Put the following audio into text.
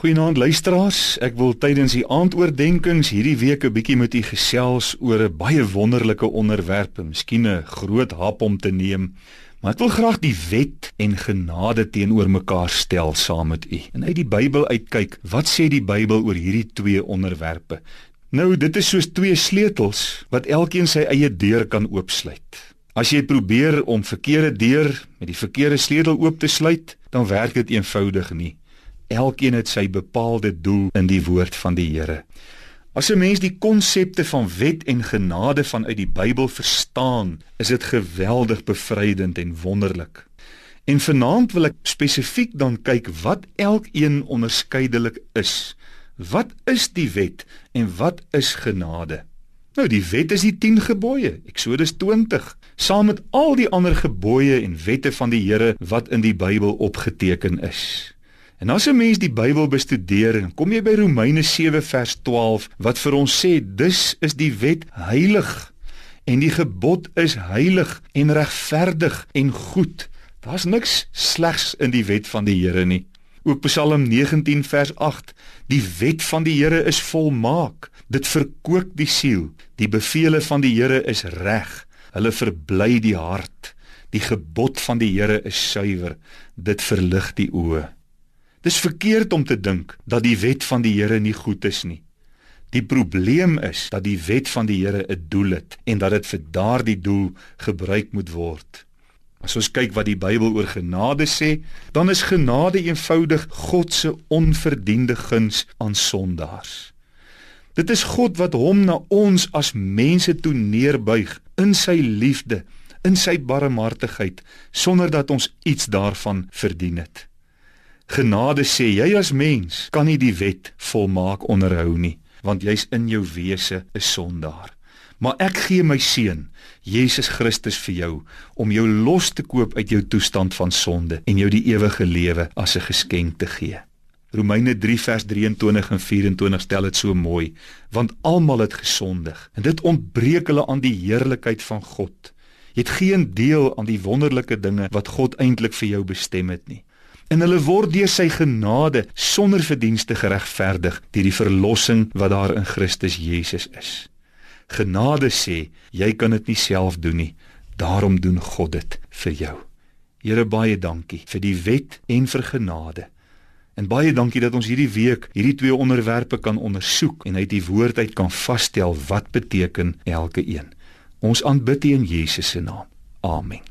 Goeienaand luisteraars. Ek wil tydens die aandoordenkings hierdie week 'n bietjie met u gesels oor 'n baie wonderlike onderwerp, miskien 'n groot hap om te neem. Maar ek wil graag die wet en genade teenoor mekaar stel saam met u. En uit die Bybel uitkyk, wat sê die Bybel oor hierdie twee onderwerpe? Nou, dit is soos twee sleutels wat elkeen sy eie deur kan oopsluit. As jy probeer om verkeerde deur met die verkeerde sleutel oop te sluit, dan werk dit eenvoudig nie. Elkeen het sy bepaalde doel in die woord van die Here. As 'n mens die konsepte van wet en genade vanuit die Bybel verstaan, is dit geweldig bevrydend en wonderlik. En vanaand wil ek spesifiek dan kyk wat elkeen onderskeidelik is. Wat is die wet en wat is genade? Nou die wet is die 10 gebooie, Eksodus 20, saam met al die ander gebooie en wette van die Here wat in die Bybel opgeteken is. En as 'n mens die Bybel bestudeer, kom jy by Romeine 7 vers 12 wat vir ons sê: "Dus is die wet heilig en die gebod is heilig en regverdig en goed." Daar's niks slegs in die wet van die Here nie. Ook Psalm 19 vers 8: "Die wet van die Here is volmaak, dit verkoop die siel. Die beveelings van die Here is reg, hulle verbly die hart. Die gebod van die Here is suiwer, dit verlig die oë." Dis verkeerd om te dink dat die wet van die Here nie goed is nie. Die probleem is dat die wet van die Here 'n doel het en dat dit vir daardie doel gebruik moet word. As ons kyk wat die Bybel oor genade sê, dan is genade eenvoudig God se onverdiende guns aan sondaars. Dit is God wat hom na ons as mense toe neerbuig in sy liefde, in sy barmhartigheid, sonder dat ons iets daarvan verdien het. Genade sê jy as mens kan nie die wet volmaak onderhou nie, want jy's in jou wese 'n sondaar. Maar ek gee my seun, Jesus Christus vir jou om jou los te koop uit jou toestand van sonde en jou die ewige lewe as 'n geskenk te gee. Romeine 3 vers 23 en 24 stel dit so mooi, want almal het gesondig en dit ontbreek hulle aan die heerlikheid van God. Jy het geen deel aan die wonderlike dinge wat God eintlik vir jou bestem het nie en hulle word deur sy genade sonder verdienste geregverdig deur die verlossing wat daar in Christus Jesus is. Genade sê, jy kan dit nie self doen nie, daarom doen God dit vir jou. Here baie dankie vir die wet en vir genade. En baie dankie dat ons hierdie week hierdie twee onderwerpe kan ondersoek en uit die woord uit kan vasstel wat beteken elke een. Ons aanbid U in Jesus se naam. Amen.